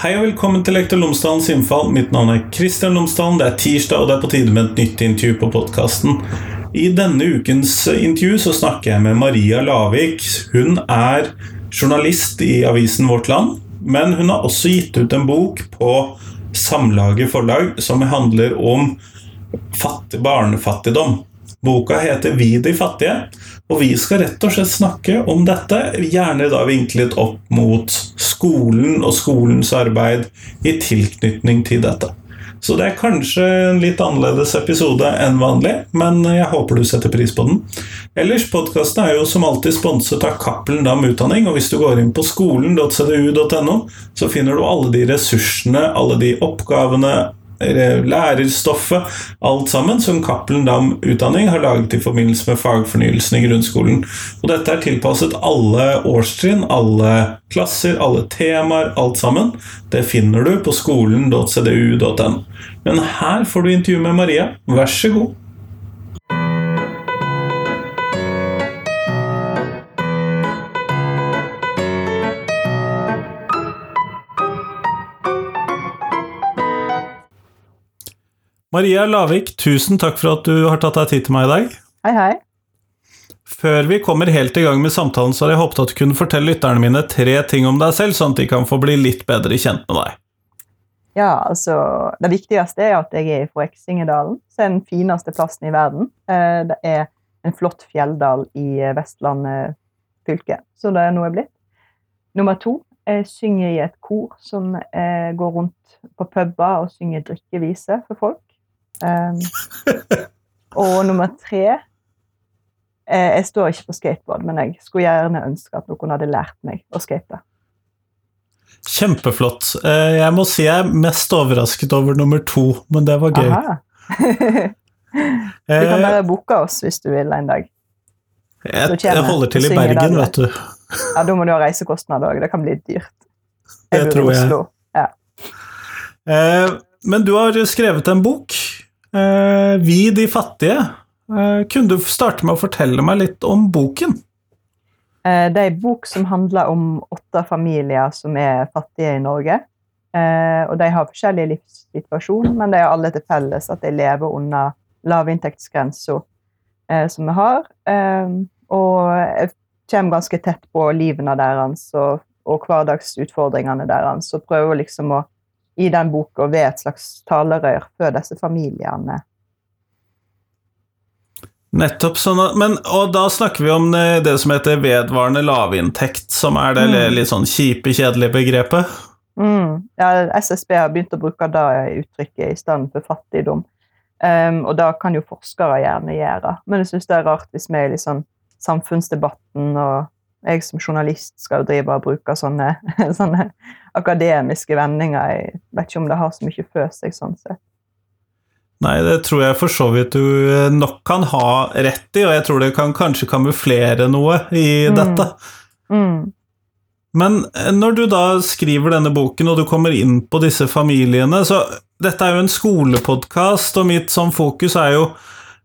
Hei og velkommen til Lektor Lomsdalens innfall. Mitt navn er Kristian Lomsdalen. Det er tirsdag, og det er på tide med et nytt intervju på podkasten. I denne ukens intervju så snakker jeg med Maria Lavik. Hun er journalist i avisen Vårt Land, men hun har også gitt ut en bok på Samlaget forlag som handler om fattig barnefattigdom. Boka heter 'Vi de fattige', og vi skal rett og slett snakke om dette, gjerne da vinklet opp mot skolen og skolens arbeid i tilknytning til dette. Så det er kanskje en litt annerledes episode enn vanlig, men jeg håper du setter pris på den. Ellers, podkasten er jo som alltid sponset av Cappelen Dam Utdanning, og hvis du går inn på skolen.cdu.no, så finner du alle de ressursene, alle de oppgavene, lærerstoffet, alt sammen, som Cappelen Dam Utdanning har laget i forbindelse med fagfornyelsen i grunnskolen. Og dette er tilpasset alle årstrinn, alle klasser, alle temaer, alt sammen. Det finner du på skolen.cdu.no. Men her får du intervju med Maria. Vær så god. Maria Lavik, tusen takk for at du har tatt deg tid til meg i dag. Hei, hei. Før vi kommer helt i gang med samtalen, så har jeg håpet at du kunne fortelle lytterne mine tre ting om deg selv, sånn at de kan få bli litt bedre kjent med deg. Ja, altså Det viktigste er at jeg er fra Eksingedalen, som er den fineste plassen i verden. Eh, det er en flott fjelldal i Vestlandet fylke, så det er noe jeg er blitt. Nummer to, jeg synger i et kor som eh, går rundt på puber og synger drikkeviser for folk. Um, og nummer tre eh, Jeg står ikke på skateboard, men jeg skulle gjerne ønske at noen hadde lært meg å skate. Kjempeflott. Eh, jeg må si jeg er mest overrasket over nummer to, men det var gøy. du kan bare booke oss hvis du vil en dag. Jeg, jeg holder til i Bergen, vet du. Ja, Da må du ha reisekostnader òg. Det kan bli dyrt. Jeg det tror jeg. Ja. Eh, men du har skrevet en bok vi de fattige. Eh, kunne du starte med å fortelle meg litt om boken? Eh, det er en bok som handler om åtte familier som er fattige i Norge. Og de har forskjellig livssituasjon, men de har alle til felles at de lever under lavinntektsgrensa som vi har. Og jeg kommer ganske tett på livene deres og, og hverdagsutfordringene deres og prøver liksom å i den boka ved et slags talerør for disse familiene. Nettopp sånn men, Og da snakker vi om det som heter vedvarende lavinntekt, som er det mm. litt sånn kjipe, kjedelige begrepet? Mm. Ja, SSB har begynt å bruke det uttrykket i stedet for fattigdom. Um, og det kan jo forskere gjerne gjøre, men jeg syns det er rart hvis vi er i liksom samfunnsdebatten og jeg som journalist skal jo drive og bruke sånne, sånne, akademiske vendinger. Jeg vet ikke om det har så mye for seg sånn sett. Nei, det tror jeg for så vidt du eh, nok kan ha rett i, og jeg tror det kan kanskje kamuflere noe i mm. dette. Mm. Men eh, når du da skriver denne boken, og du kommer inn på disse familiene så Dette er jo en skolepodkast, og mitt sånn fokus er jo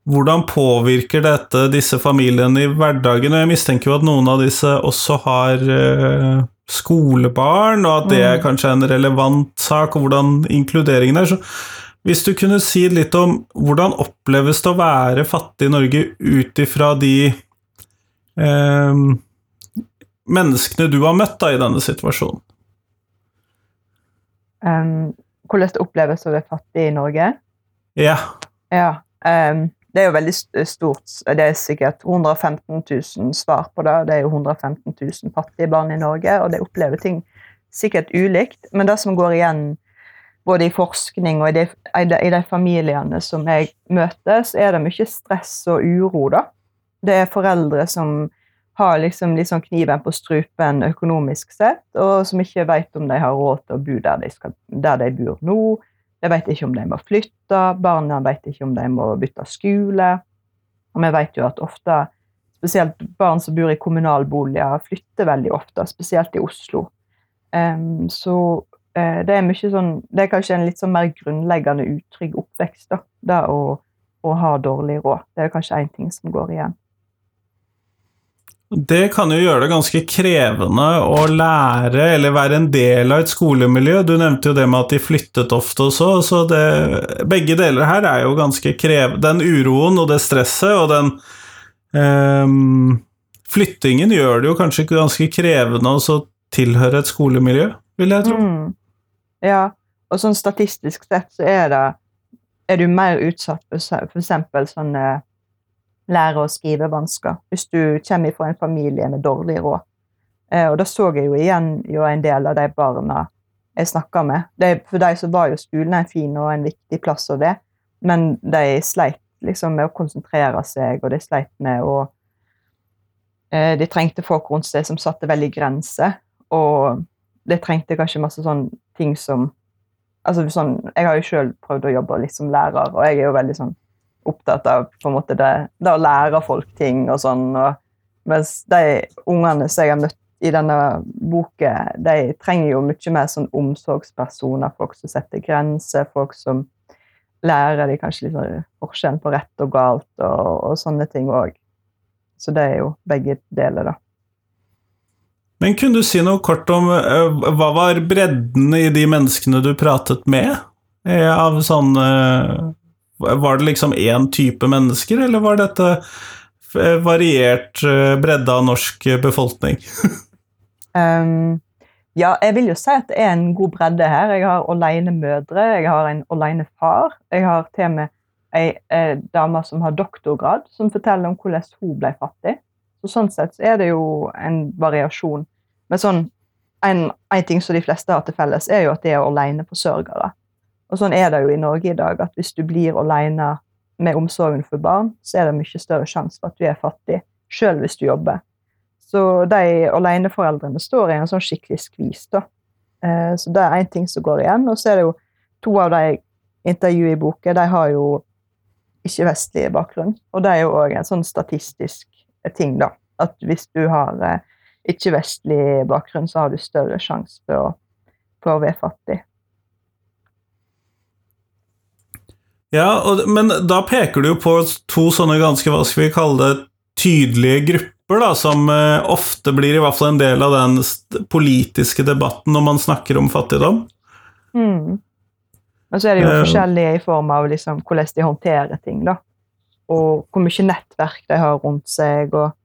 hvordan påvirker dette disse familiene i hverdagen? Og jeg mistenker jo at noen av disse også har uh, skolebarn, og at det er mm. kanskje en relevant sak, og hvordan inkluderingen er. Så hvis du kunne si litt om hvordan oppleves det å være fattig i Norge ut ifra de eh, menneskene du har møtt da, i denne situasjonen? Um, hvordan det oppleves å være fattig i Norge? Ja. ja um, det er jo veldig stort. Det er sikkert 115 000 svar på det. Det er jo 115 000 fattige barn i Norge, og de opplever ting sikkert ulikt. Men det som går igjen både i forskning og i de, i de familiene som jeg møter, så er det mye stress og uro. da. Det er foreldre som har liksom, liksom kniven på strupen økonomisk sett, og som ikke vet om de har råd til å bo der de, skal, der de bor nå de vet ikke om de må flytte, barna vet ikke om de må bytte skole. Og vi vet jo at ofte, spesielt barn som bor i kommunalboliger, flytter veldig ofte, spesielt i Oslo. Um, så uh, det er sånn Det er kanskje en litt sånn mer grunnleggende utrygg oppvekst, da. Det å, å ha dårlig råd. Det er kanskje én ting som går igjen. Det kan jo gjøre det ganske krevende å lære eller være en del av et skolemiljø. Du nevnte jo det med at de flyttet ofte også, så det, begge deler her er jo ganske krevende. Den uroen og det stresset og den um, flyttingen gjør det jo kanskje ganske krevende å tilhøre et skolemiljø, vil jeg tro. Mm. Ja, og sånn statistisk sett så er det er du mer utsatt for f.eks. sånne lære- og skrivevansker hvis du kommer fra en familie med dårlig råd. Eh, og da så jeg jo igjen jo en del av de barna jeg snakka med. De, for de så var jo skolen en fin og en viktig plass, og det, men de sleit liksom med å konsentrere seg, og de sleit med å eh, De trengte folk rundt seg som satte veldig grenser, og de trengte kanskje masse sånne ting som altså sånn, Jeg har jo sjøl prøvd å jobbe litt som lærer, og jeg er jo veldig sånn opptatt av på en måte det, det å lære folk ting og sånn. Og, mens de ungene som jeg har møtt i denne boka, de trenger jo mye mer sånn omsorgspersoner. Folk som setter grenser, folk som lærer de kanskje litt sånn forskjellen på rett og galt og, og sånne ting òg. Så det er jo begge deler, da. Men kunne du si noe kort om uh, hva var bredden i de menneskene du pratet med? Uh, av sånne uh, var det liksom én type mennesker, eller var dette eh, variert eh, bredde av norsk befolkning? um, ja, jeg vil jo si at det er en god bredde her. Jeg har alene mødre, jeg har en alene far. Jeg har til og med ei, dame som har doktorgrad, som forteller om hvordan hun ble fattig. Så sånn sett så er det jo en variasjon. Men sånn, en, en ting som de fleste har til felles, er jo at de er aleneforsørgere. Og sånn er det jo i Norge i dag, at hvis du blir alene med omsorgen for barn, så er det mye større sjanse for at du er fattig, sjøl hvis du jobber. Så de aleneforeldrene står i en sånn skikkelig skvis, da. Eh, så det er én ting som går igjen. Og så er det jo to av de intervjuene i boka, de har jo ikke-vestlig bakgrunn. Og det er jo òg en sånn statistisk ting, da. At hvis du har eh, ikke-vestlig bakgrunn, så har du større sjanse for, for å være fattig. Ja, og, men da peker du jo på to sånne ganske, hva skal vi kalle det, tydelige grupper, da, som eh, ofte blir i hvert fall en del av den politiske debatten når man snakker om fattigdom. Mm. Og så er det jo uh, forskjellige i form av liksom, hvordan de håndterer ting, da. Og hvor mye nettverk de har rundt seg. og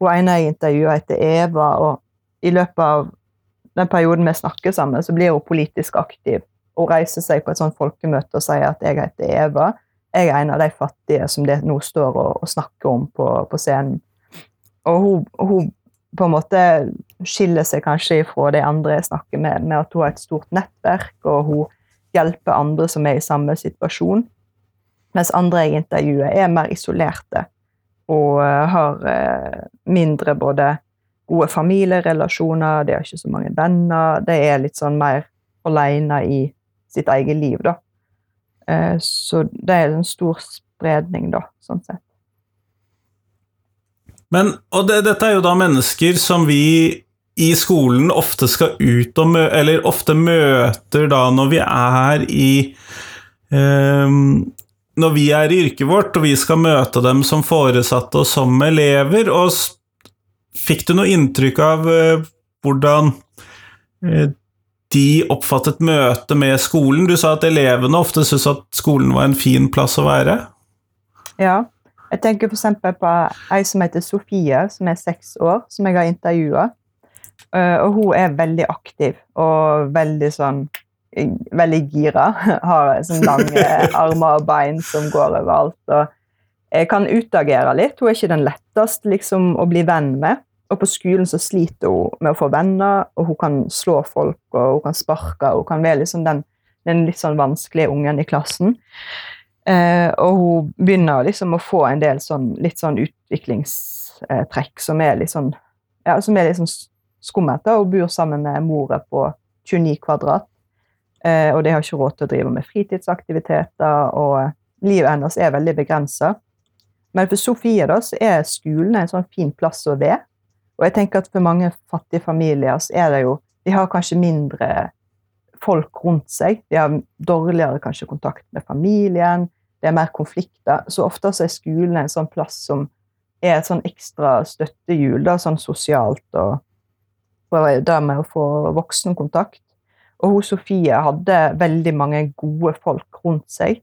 Hun ene jeg intervjua, heter Eva, og i løpet av den perioden vi snakker sammen, så blir hun politisk aktiv å reiser seg på et sånt folkemøte og sier at jeg heter Eva. Jeg er en av de fattige som det nå står og, og snakker om på, på, scenen. Og hun, hun, på en måte skiller seg kanskje fra de andre jeg snakker med, med at hun har et stort nettverk, og hun hjelper andre som er i samme situasjon. Mens andre jeg intervjuer, er mer isolerte og uh, har uh, mindre både gode familierelasjoner, de har ikke så mange venner. De er litt sånn mer alene i sitt eget liv, da. Eh, så det er en stor spredning, da, sånn sett. Men, og det, dette er jo da mennesker som vi i skolen ofte skal ut og møte, eller ofte møter da når vi er i eh, Når vi er i yrket vårt, og vi skal møte dem som foresatte og som elever. Og fikk du noe inntrykk av eh, hvordan eh, de oppfattet møtet med skolen? Du sa at elevene ofte syntes at skolen var en fin plass å være? Ja. Jeg tenker f.eks. på ei som heter Sofie, som er seks år, som jeg har intervjua. Eh, og hun er veldig aktiv og veldig sånn Veldig gira. Har sånn lange armer og bein som går overalt. og jeg kan utagere litt. Hun er ikke den letteste liksom, å bli venn med. Og på skolen så sliter hun med å få venner, og hun kan slå folk og hun kan sparke. Hun kan være liksom den, den litt sånn vanskelige ungen i klassen. Eh, og hun begynner liksom å få en del sånn, litt sånn utviklingstrekk som er litt sånn ja, som er litt sånn skummelt. Hun bor sammen med mora på 29 kvadrat, eh, og de har ikke råd til å drive med fritidsaktiviteter. og Livet hennes er veldig begrensa. Men for Sofie da, så er skolen en sånn fin plass å være. Og jeg tenker at for mange fattige familier så er det jo De har kanskje mindre folk rundt seg. De har dårligere kanskje kontakt med familien. Det er mer konflikter. Så ofte så er skolen en sånn plass som er et sånn ekstra støttehjul, da, sånn sosialt, og det med å få voksenkontakt. Og hun Sofie hadde veldig mange gode folk rundt seg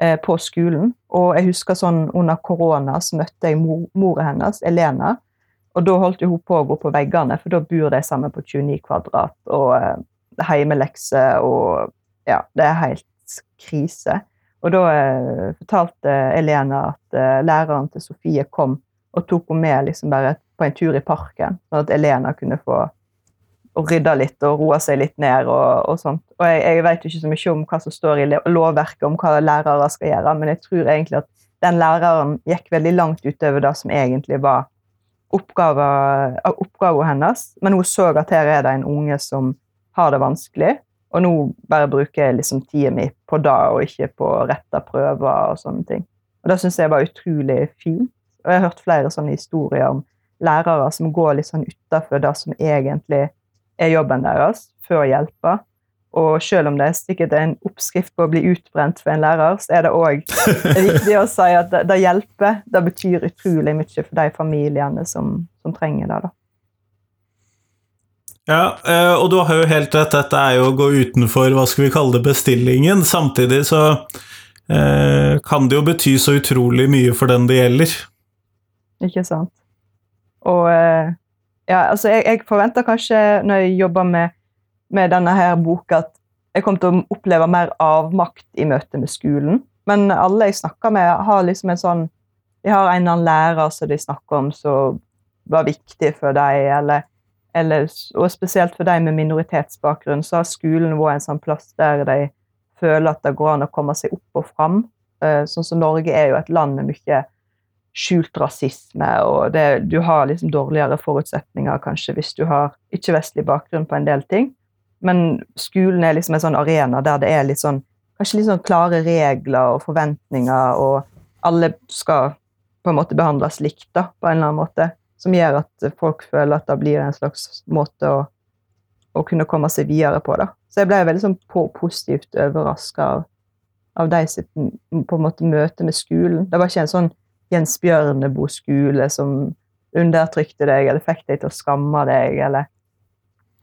eh, på skolen. Og jeg husker sånn under korona så møtte jeg mor, mora hennes, Elena. Og da holdt hun på å gå på veggene, for da bor de sammen på 29 kvadrat. Og eh, heimelekser og Ja, det er helt krise. Og da eh, fortalte Elena at eh, læreren til Sofie kom og tok henne med liksom bare på en tur i parken, sånn at Elena kunne få rydda litt og roa seg litt ned. og, og sånt. Og Jeg, jeg vet ikke så mye om hva som står i lovverket om hva lærere skal gjøre, men jeg tror egentlig at den læreren gikk veldig langt utover det som egentlig var oppgaven hennes. Men hun så at her er det en unge som har det vanskelig, og nå bare bruker jeg liksom tida mi på det, og ikke på retta prøver og sånne ting. Og Det syns jeg var utrolig fint. Og jeg har hørt flere sånne historier om lærere som går litt sånn utafor det som egentlig er jobben deres, for å hjelpe. Og selv om det er sikkert en oppskrift på å bli utbrent for en lærer, så er det òg viktig å si at det, det, hjelper. Det betyr utrolig mye for de familiene som, som trenger det. da. Ja, eh, og du har jo helt rett, dette er jo å gå utenfor hva skal vi kalle det, bestillingen. Samtidig så eh, kan det jo bety så utrolig mye for den det gjelder. Ikke sant. Og eh, ja, altså jeg, jeg forventer kanskje, når jeg jobber med, med denne her boka, at jeg kom til å oppleve mer avmakt i møte med skolen. Men alle jeg snakker med, har liksom en sånn De har en eller annen lærer som de snakker om som var viktig for dem, eller eller, og spesielt for de med minoritetsbakgrunn, så har skolen vært en sånn plass der de føler at det går an å komme seg opp og fram. Eh, sånn som Norge er jo et land med mye skjult rasisme, og det, du har liksom dårligere forutsetninger kanskje hvis du har ikke-vestlig bakgrunn på en del ting. Men skolen er liksom en sånn arena der det er litt sånn, kanskje litt sånn klare regler og forventninger, og alle skal på en måte behandles likt da, på en eller annen måte som gjør at folk føler at det blir en slags måte å, å kunne komme seg videre på. Da. Så jeg ble veldig sånn positivt overraska av, av de sitt på en måte møte med skolen. Det var ikke en sånn Jens Bjørneboe-skole som undertrykte deg eller fikk deg til å skamme deg, eller,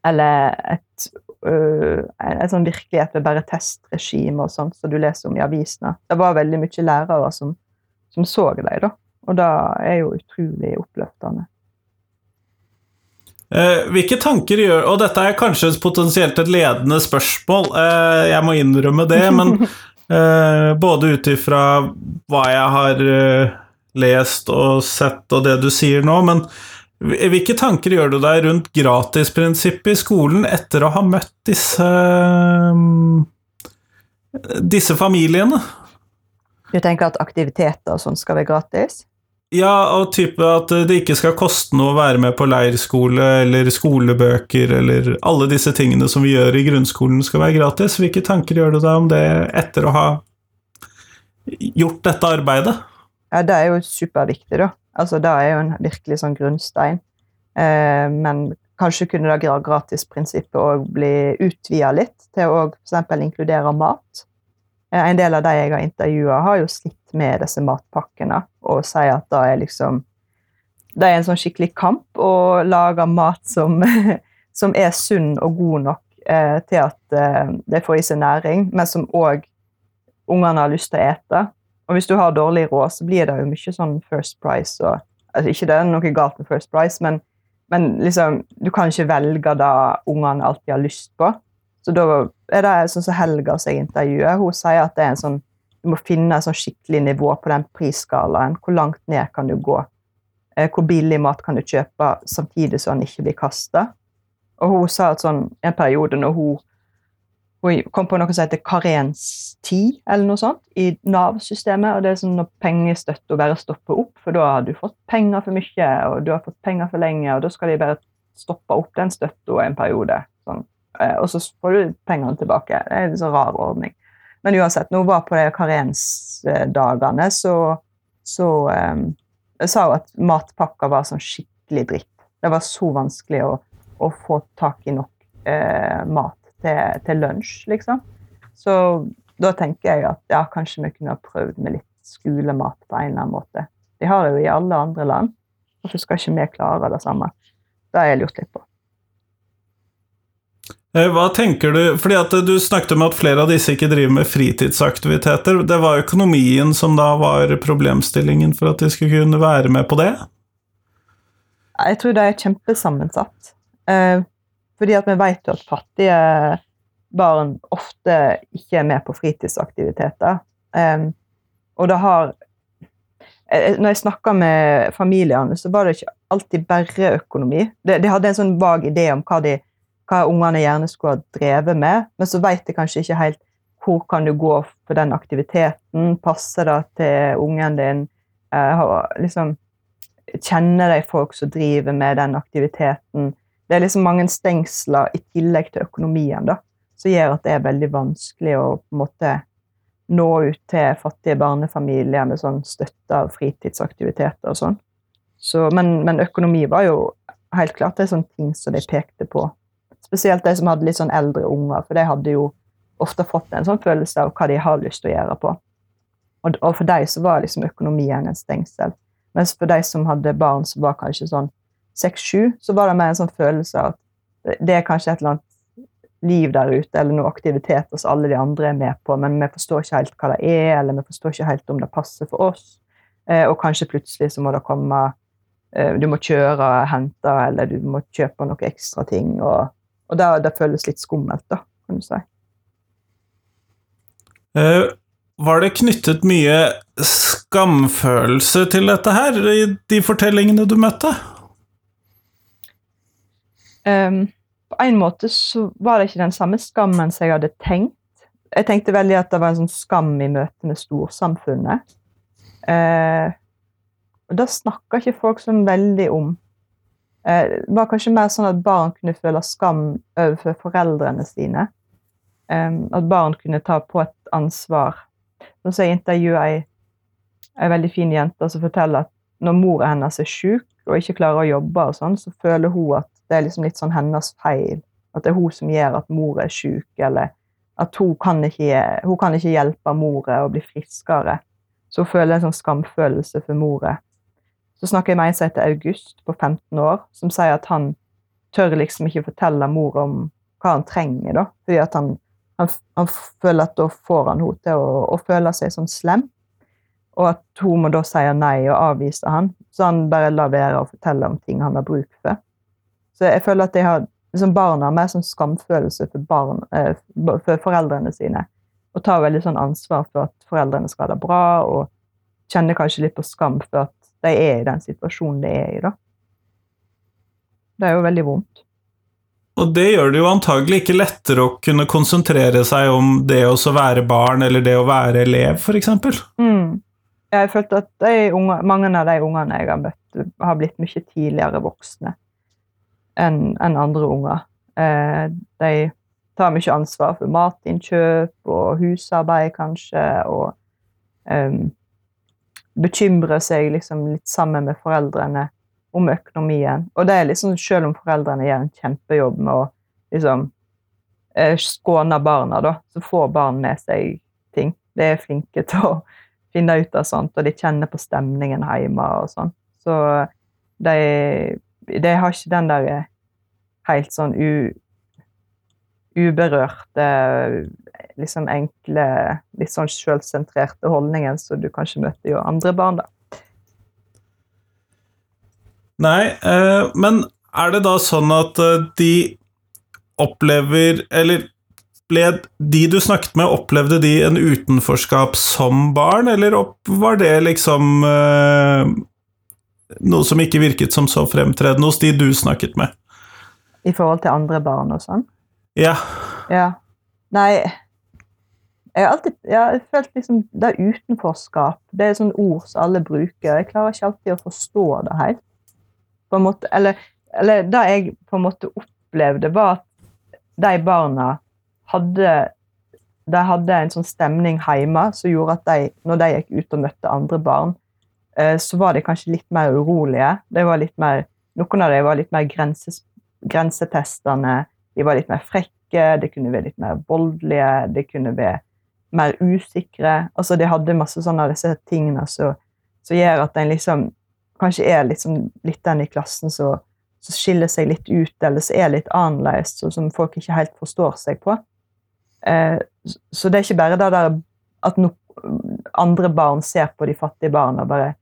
eller et, øh, et sånn virkelighet med bare testregime og sånt som du leser om i avisene. Det var veldig mye lærere som, som så deg, da. Og det er jo utrolig oppløftende. Eh, hvilke tanker gjør Og dette er kanskje potensielt et ledende spørsmål, eh, jeg må innrømme det, men eh, både ut ifra hva jeg har eh, lest og sett og det du sier nå, men hvilke tanker gjør du deg rundt gratisprinsippet i skolen etter å ha møtt disse disse familiene? Du tenker at aktiviteter og sånn skal være gratis? Ja, og type at det ikke skal koste noe å være med på leirskole eller skolebøker eller alle disse tingene som vi gjør i grunnskolen skal være gratis. Hvilke tanker gjør du deg om det etter å ha gjort dette arbeidet? Ja, det er jo superviktig, da. Altså, det er jo en virkelig sånn grunnstein. Eh, men kanskje kunne det gratisprinsippet òg bli utvida litt til å f.eks. inkludere mat. Eh, en del av de jeg har intervjua, har jo slitt med disse matpakkene og sier at det er liksom Det er en sånn skikkelig kamp å lage mat som, som er sunn og god nok eh, til at eh, de får i seg næring, men som òg ungene har lyst til å ete. Og hvis du har dårlig råd, så blir det jo mye sånn First Price og altså Ikke det er noe galt med First Price, men, men liksom, du kan ikke velge det ungene alltid har lyst på. Så da er det sånn som Helga som jeg intervjuer, hun sier at det er en sånn, du må finne et sånn skikkelig nivå på den prisskalaen. Hvor langt ned kan du gå? Eh, hvor billig mat kan du kjøpe samtidig som den ikke blir kasta? Og hun sa at sånn, en periode når hun kom på noe som heter karenstid, eller noe sånt, i Nav-systemet. og det er sånn når pengestøtta bare stopper opp, for da har du fått penger for mye, og du har fått penger for lenge, og da skal de bare stoppe opp den støtta en periode. sånn Eh, og så får du pengene tilbake. Det er en så rar ordning. Men uansett, når hun var på de karensdagene, så, så um, sa hun at matpakka var sånn skikkelig dritt. Det var så vanskelig å, å få tak i nok eh, mat til, til, lunsj, liksom. Så da tenker jeg at ja, kanskje vi kunne ha prøvd med litt skolemat på en eller annen måte. De har det jo i alle andre land. Hvorfor skal ikke vi klare det samme? Det har jeg lurt litt på. Eh, Hva tenker du Fordi at du snakket om at flere av disse ikke driver med fritidsaktiviteter. Det var økonomien som da var problemstillingen for at de skulle kunne være med på det? Jeg tror det er kjempesammensatt. Eh, fordi at vi vet jo at fattige barn ofte ikke er med på fritidsaktiviteter. Um, og det har eh, Når jeg snakka med familiene, så var det ikke alltid bare økonomi. De, de hadde en sånn vag idé om hva, de, hva ungene gjerne skulle ha drevet med, men så vet de kanskje ikke helt hvor kan du gå for den aktiviteten. Passer det til ungen din? Eh, liksom, kjenner de folk som driver med den aktiviteten? Det er liksom mange stengsler i tillegg til økonomien da, som gjør at det er veldig vanskelig å på en måte nå ut til fattige barnefamilier med sånn støtte av fritidsaktiviteter og sånn. Så, men, men økonomi var jo helt klart det er sånne ting som de pekte på. Spesielt de som hadde litt sånn eldre unger, for de hadde jo ofte fått en sånn følelse av hva de har lyst til å gjøre på. Og, og for dem så var liksom økonomien en stengsel. Mens for de som hadde barn som var kanskje sånn seks-sju, så var det mer en sånn følelse av at det er kanskje et eller annet liv der ute, eller noe aktiviteter som alle de andre er med på, men vi forstår ikke helt hva det er, eller vi forstår ikke helt om det passer for oss. Eh, og kanskje plutselig så må det komme eh, Du må kjøre, hente, eller du må kjøpe noe ekstra ting. Og, og det, det føles litt skummelt, da, kan du si. Eh, Var det knyttet mye skamfølelse til dette her, i de fortellingene du møtte? Ehm, på en måte så var det ikke den samme skammen som jeg hadde tenkt. Jeg tenkte veldig at det var en sånn skam i møte med storsamfunnet. Uh, og det snakka ikke folk sånn veldig om. Uh, det var kanskje mer sånn at barn kunne føle skam overfor foreldrene sine. Um, at barn kunne ta på et ansvar. Nå så jeg intervjua ei, ei veldig fin jente som forteller at når mora hennes er sjuk og ikke klarer å jobbe, og sånn, så føler hun at det er liksom litt sånn hennes feil. At det er hun som gjør at mor er sjuk, eller at hun kan ikke, hun kan ikke hjelpe mora å bli friskere. Så hun føler en sånn skamfølelse for mora. Så snakker jeg med en som heter August, på 15 år, som sier at han tør liksom ikke fortelle mor om hva han trenger, da. Fordi at han, han, han føler at da får han henne til å, å føle seg sånn slem. Og at hun må da si nei og avvise han. Så han bare lar være å fortelle om ting han har bruk for. Så jeg føler at jeg har, liksom barna har mer sånn skamfølelse for, barn, eh, for foreldrene sine. Og tar veldig sånn ansvar for at foreldrene skal ha det bra, og kjenner kanskje litt på skam for at de er i den situasjonen de er i. da. Det er jo veldig vondt. Og det gjør det jo antagelig ikke lettere å kunne konsentrere seg om det å være barn, eller det å være elev, f.eks. Mm. Jeg har følt at de unge, mange av de ungene jeg har møtt, har blitt mye tidligere voksne enn en andre unger. Eh, de tar mye ansvar for matinnkjøp og husarbeid, kanskje, og em, bekymrer seg liksom litt sammen med foreldrene om økonomien. Og det er liksom, selv om foreldrene gjør en kjempejobb med å liksom eh, skåne barna, da, så får barn med seg ting. De er flinke til å finne ut av sånt, og de kjenner på stemningen hjemme og sånn. Så de, de har ikke den der helt sånn u, uberørte, liksom enkle, litt sånn selvsentrerte holdningen som du kanskje møter jo andre barn, da. Nei, eh, men er det da sånn at eh, de opplever Eller ble de du snakket med, opplevde de en utenforskap som barn, eller var det liksom eh, noe som ikke virket som så fremtredende hos de du snakket med? I forhold til andre barn og sånn. Ja. Ja. Nei Jeg har alltid jeg har følt liksom det er utenforskap. Det er sånn ord som alle bruker. Jeg klarer ikke alltid å forstå det helt. På en måte, eller, eller det jeg på en måte opplevde, var at de barna hadde de hadde en sånn stemning hjemme som gjorde at de, når de gikk ut og møtte andre barn, så var de kanskje litt mer urolige. Litt mer, noen av dem var litt mer grenses, grensetestende. De var litt mer frekke, de kunne være litt mer voldelige, de kunne være mer usikre. Altså, de hadde masse sånne av disse tingene som gjør at en liksom kanskje er liksom litt den i klassen som skiller seg litt ut, eller som er litt annerledes, og som folk ikke helt forstår seg på. Eh, så det er ikke bare det der at no, andre barn ser på de fattige barna og bare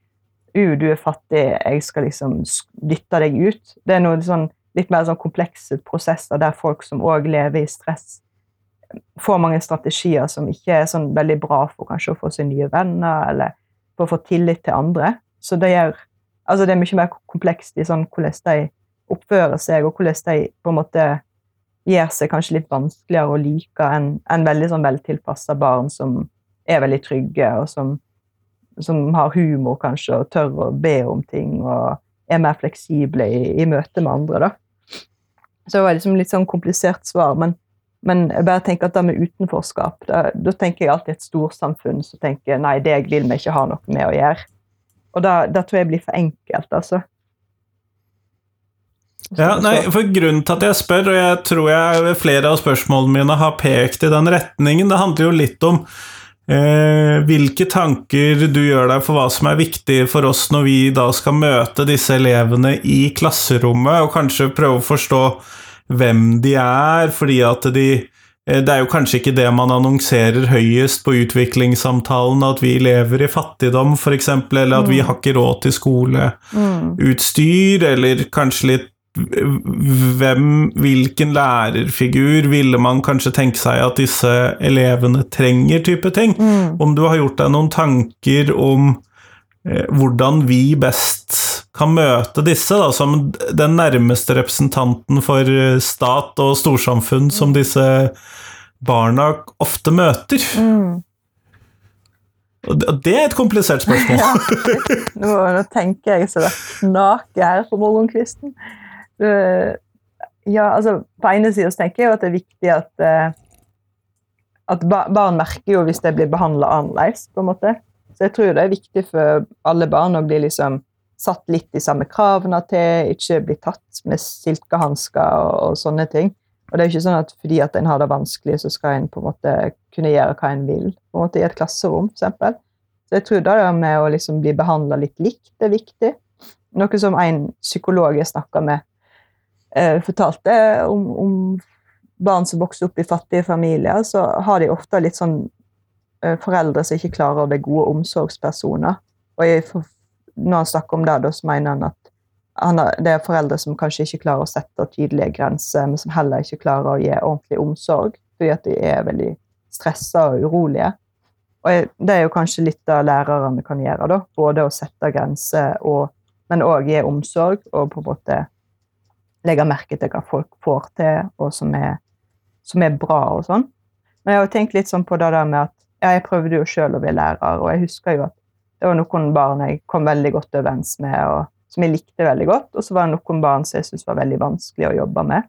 uh, du er fattig, jeg skal liksom dytte deg ut. Det er noe sånn, litt mer sånn komplekse prosesser der folk som òg lever i stress, får mange strategier som ikke er sånn veldig bra for kanskje å få seg nye venner, eller for å få tillit til andre. Så det gjør Altså, det er mye mer komplekst i sånn hvordan de oppfører seg, og hvordan de på en måte gjør seg kanskje litt vanskeligere å like enn en veldig sånn veltilpassa barn som er veldig trygge, og som, som, har humor kanskje, og tør å be om ting, og er mer fleksible i, i møte med andre. da. Så det var liksom litt sånn komplisert svar, men men jeg bare tenker at det med utenforskap Da, da tenker jeg alltid et storsamfunn som tenker nei, deg vil vi ikke ha noe med å gjøre. Og da, da tror jeg blir for enkelt, altså. Ja, nei, for Grunnen til at jeg spør, og jeg tror jeg flere av spørsmålene mine har pekt i den retningen, det handler jo litt om eh, hvilke tanker du gjør deg for hva som er viktig for oss når vi da skal møte disse elevene i klasserommet, og kanskje prøve å forstå hvem de er, fordi at de eh, det er jo kanskje ikke det man annonserer høyest på utviklingssamtalen, at vi lever i fattigdom, f.eks., eller at mm. vi har ikke råd til skoleutstyr, mm. eller kanskje litt hvem, hvilken lærerfigur ville man kanskje tenke seg at disse elevene trenger, type ting. Mm. Om du har gjort deg noen tanker om eh, hvordan vi best kan møte disse da, som den nærmeste representanten for eh, stat og storsamfunn som disse barna ofte møter. Mm. Og det er et komplisert spørsmål. ja, nå, nå, tenker jeg så det knaker her på morgenkvisten. Ja, altså, på ene sida tenker jeg at det er viktig at, eh, at barn merker jo hvis de blir behandla annerledes. på en måte. Så jeg tror det er viktig for alle barn å bli liksom satt litt de samme kravene til, ikke bli tatt med silkehansker og, og, sånne ting. Og det er jo ikke sånn at fordi at en har det vanskelig, så skal en på en måte kunne gjøre hva en vil på en måte i et klasserom, f.eks. Så jeg tror det med å liksom bli behandla litt likt er viktig. Noe som en psykolog jeg snakka med, eh, fortalte om, om, barn som vokser opp i fattige familier, så har de ofte litt sånn eh, foreldre som ikke klarer å være gode omsorgspersoner. Og jeg når han snakker om det, da, så mener han at han har, det er foreldre som kanskje ikke klarer å sette tydelige grenser, men som heller ikke klarer å gi ordentlig omsorg fordi at de er veldig stressa og urolige. Og det er jo kanskje litt av lærerne kan gjøre, da. Både å sette grenser, og, men òg gi omsorg, og på en måte legge merke til hva folk får til, og som er, som er bra og sånn. Men jeg har jo tenkt litt sånn på det der med at ja, jeg prøvde jo sjøl å bli lærer, og jeg husker jo at det var noen barn jeg kom veldig godt overens med, og som jeg likte veldig godt. Og så var det noen barn som jeg syntes var veldig vanskelig å jobbe med.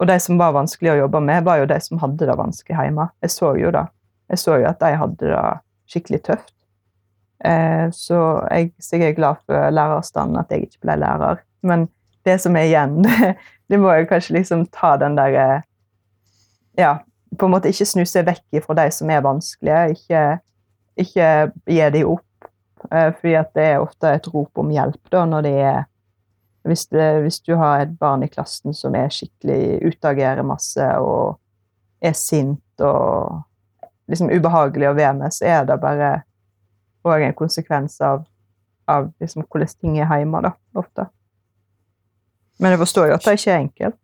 Og de som var vanskelig å jobbe med, var jo de som hadde det vanskelig hjemme. Jeg så jo det. Jeg så jo at de hadde det skikkelig tøft. Eh, så jeg, så jeg er glad for lærerstanden, at jeg ikke ble lærer. Men det som er igjen, det, det må jo kanskje liksom ta den der eh, Ja, på en måte ikke snu seg vekk fra de som er vanskelige. Ikke, ikke gi dem opp Eh, fordi at det er ofte et rop om hjelp da, når det er hvis, det, hvis, du har et barn i klassen som er skikkelig utagerer masse og er sint og liksom ubehagelig å være med, så er det bare òg en konsekvens av, av liksom hvordan ting er hjemme, da, ofte. Men jeg forstår jo at det ikke er enkelt.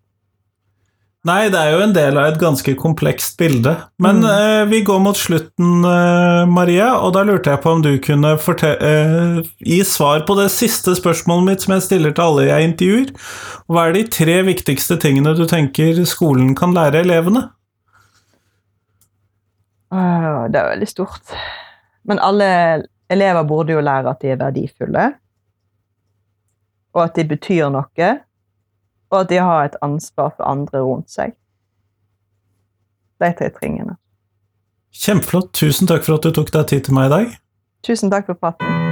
Nei, det er jo en del av et ganske komplekst bilde. Men mm. eh, vi går mot slutten, eh, Maria, og da lurte jeg på om du kunne eh, gi svar på det siste spørsmålet mitt som jeg stiller til alle jeg intervjuer. Hva er de tre viktigste tingene du tenker skolen kan lære elevene? Det er veldig stort. Men alle elever burde jo lære at de er verdifulle, og at de betyr noe og at de har et ansvar for andre rundt seg. De tre tingene. Kjempeflott. Tusen takk for at du tok deg tid til meg i dag. Tusen takk for praten.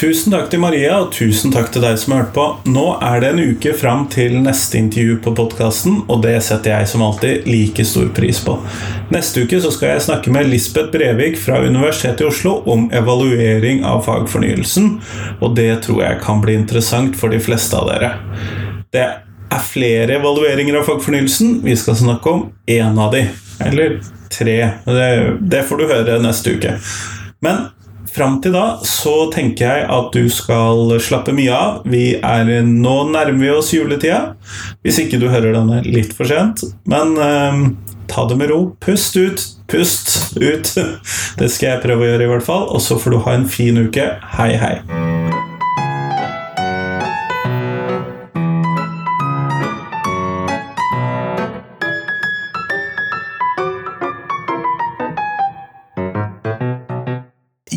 Tusen takk til Maria, og tusen takk til deg som har hørt på. Nå er det en uke fram til neste intervju på podkasten, og det setter jeg som alltid like stor pris på. Neste uke så skal jeg snakke med Lisbeth Brevik fra Universitetet i Oslo om evaluering av fagfornyelsen, og det tror jeg kan bli interessant for de fleste av dere. Det er flere evalueringer av fagfornyelsen. Vi skal snakke om én av de, eller tre. Det, det får du høre neste uke. Men Fram til da så tenker jeg at du skal slappe mye av. Vi er Nå nærmer vi oss juletida, hvis ikke du hører denne litt for sent. Men eh, ta det med ro. Pust ut. Pust ut. Det skal jeg prøve å gjøre, i hvert fall. Og så får du ha en fin uke. Hei, hei.